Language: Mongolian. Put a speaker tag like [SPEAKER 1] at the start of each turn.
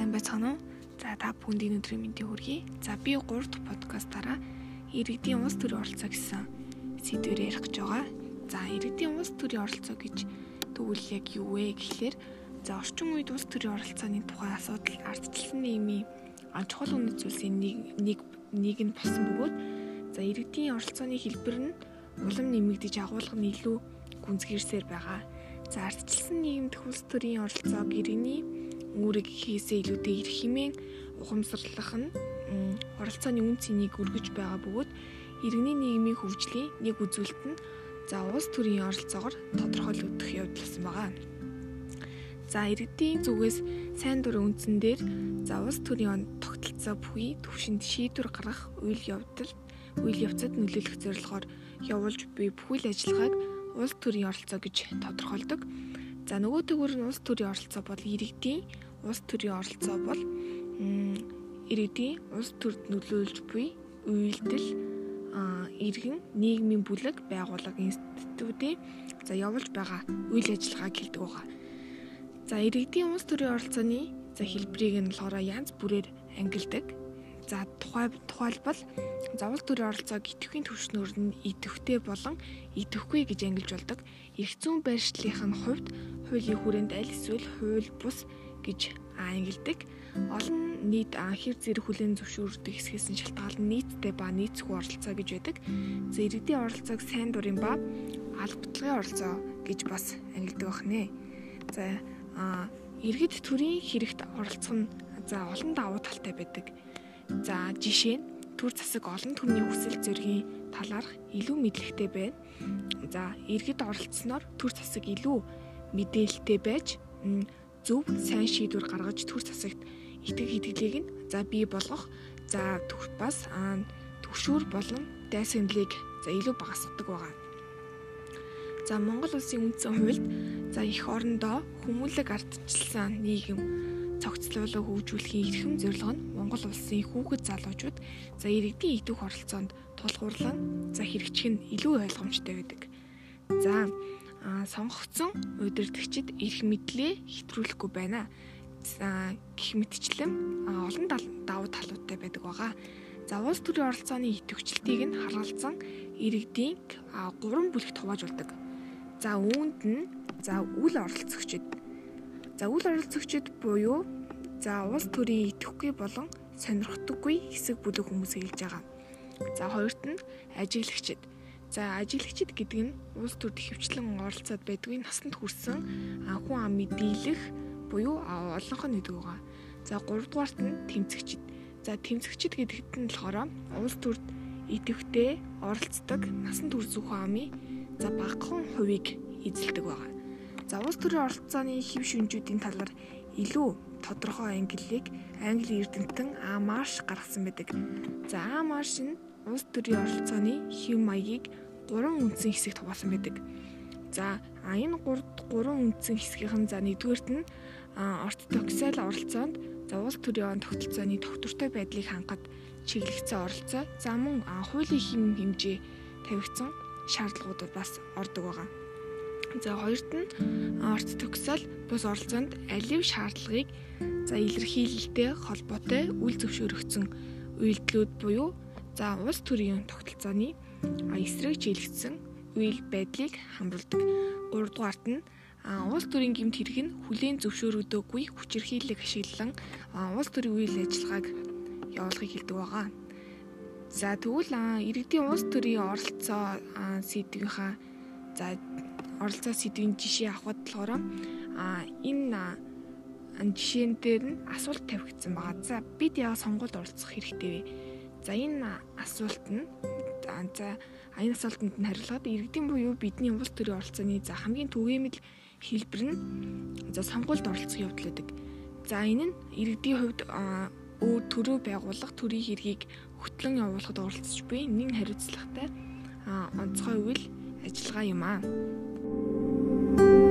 [SPEAKER 1] сайн байцгаана уу? За та бүхэнд өнөөдрийн мэндийг хүргэе. За би 3 дахь подкастаараа иргэдийн улс төрийн оролцоо гэсэн сэдвээр ярих гэж байгаа. За иргэдийн улс төрийн оролцоо гэж тэгвэл яг юу вэ гэхлээр за орчин үед улс төрийн оролцооны тухай асуудал ардчилсан нийгмийн чухал үнэт зүйлсийн нэг нэг нэг нь болсон бөгөөд за иргэдийн оролцооны хэлбэр нь улам нэмэгдэж агуулга нь илүү гүнзгийрсээр байгаа. За ардчилсан нийгэмдх улс төрийн оролцоог иргэний үүрэг хийсээ илүүтэй ирэх хэмээн ухамсарлах нь оролцооны үн цэнийг өргөж байгаа бөгөөд иргэний нийгмийн хөгжлийн нэг үзүүлэлт нь за улс төрийн оролцоогоор тодорхойлогдох явдал болсон байгаа. За иргэдийн зүгээс сайн дурын үндсэн дээр за улс төрийн тогтолцоо бүхий төвшөнд шийдвэр гаргах үйл явдал үйл явцад нөлөөлөх зорилгоор явуулж буй бүхэл ажиллагааг улс төрийн оролцоо гэж тодорхойлдог. За нөгөө төгөр нь улс төрийн оролцоо бол иргэдийн улс төрийн оролцоо бол иргэдийн улс төрд нөлөөлж буй үйлдэл иргэн нийгмийн бүлэг байгууллага институтийн за явуулж байгаа үйл ажиллагааг хэлдэг байгаа. За иргэдийн улс төрийн оролцооны за хэлбэрийг нь болохоор янз бүрээр ангилдаг. За тухай тухайлбал завл төрийн оролцоог идэвхийн түвшнөр нь идэвхтэй болон идэвхгүй гэж ангилж болдог. Ирэх зүүн байршлийнхын хувьд хуулийн хүрээнд аль эсвэл хууль бус гэж ангилдаг. Олон нийт хэр зэрэг хүлэн зөвшөөрдөг хэсгээс нь шалтгаалan нийтдээ ба нийцгүй оролцоо гэж байдаг. За иргэдийн оролцоог сайн дурын ба аль баталгын оролцоо гэж бас ангилдаг бахнэ. За иргэд төрийн хэрэгт оролцох нь за олон давуу талтай байдаг. За жишээ нь төр засаг олон түмний хүсэл зоригийн талаарх илүү мэдлэгтэй байна. За иргэд оролцсноор төр засаг илүү мэдээлэлтэй байж зөв сайн шийдвэр гаргаж төр засагт итгэх итгэлийг нь за бий болгох за бас төвшүүр болон дайсагналыг за илүү багасгадаг байгаа. За Монгол улсын үндсэн хуульд за их орондоо хүмүүлэг ардчилсан нийгэм цогцлуулаа хөгжүүлэхийн эрхэм зорилго нь Монгол улсын хүүхэд залуучууд за иргэдийн идэх оролцоонд тулгуурлан за хэрэгжих нь илүү ойлгомжтой байдаг. За сонгогдсон удирдагчид эрх мэдлээ хэтрүүлэхгүй байна. За гэх мэтчлэн олон давуу талуудтай байдаг байгаа. За улс төрийн оролцооны идэвхжлтийг нь харгалзан иргэдийн 3 бүлэгт хуваажуулдаг. За үүнд нь за үл оролцогчид За үйл оролцогчид буюу за улс төрийн идэвхгүй болон сонирхдаггүй хэсэг бүлэг хүмүүс хэлж байгаа. За хоёрт нь ажиглагчид. За ажиглагчид гэдэг нь улс төрд хөвчлэн оролцоод байдгүй насанд хүрсэн хүн ам мэдээлэх буюу олонх нь гэдэг байгаа. За гуравдугаарт нь тэмцэгчид. За тэмцэгчид гэдэгт нь болохоор улс төрд идэвхтэй оролцдог насанд хүрсэн хүн амын за багахан хувийг эзэлдэг байгаа. За улс төрийн оролцооны хэв шүнжүүдийн талаар илүү тодорхой ангиллыг англи эрдэмтэн Амарш гаргасан байдаг. За Амарш нь улс төрийн оролцооны хэв маягийг гурван үндсэн хэсэгт хуваасан байдаг. За энэ гурван үндсэн хэсгийнхэн за нэгдүгээрт нь ортодоксал оролцоонд за улс төрийн тогтолцооны тогтвортой байдлыг хангахад чиглэгдсэн оролцоо за мөн хуулийн хэм хэмжээ тавигдсан шаардлагуудад бас ордог байгаа. За хоёрт нь ортодоксал бус оролцоонд алив шаардлагыг за илэрхийлэлтэй холбоотой үл зөвшөөрөгдсөн үйлдэлүүд буюу за улс төрийн тогтолцооны эсрэг чиглэгдсэн үйл байдлыг хамруулдаг. Гуравдугаарт нь улс төрийн гэмт хэрэг нь хүлээн зөвшөөрөгдөөгүй хүчирхийллийг ашиглан улс төрийн үйл ажиллагааг явуулахыг хэлдэг байгаа. За тэгвэл иргэдийн улс төрийн оролцоо сэдвийнхаа за оролцоо сэдвийн жишээ авахд болохоор а энэ жишээн дээр нь асуулт тавигдсан байгаа. За бид яа сонгуульд оролцох хэрэгтэй вэ? За энэ асуулт нь за энэ асуултанд нь хариулахад иргэдийн буюу бидний улс төрийн оролцооны за хамгийн түгээмэл хэлбэр нь за сонгуульд оролцох явдал гэдэг. За энэ нь иргэдийн хувьд өөр төрөө байгуулах төрийн хэргийг хөтлөн явуулахад оролцож буй нэг хариуцлагатай онцгой үйл ажиллагаа юм аа. thank you.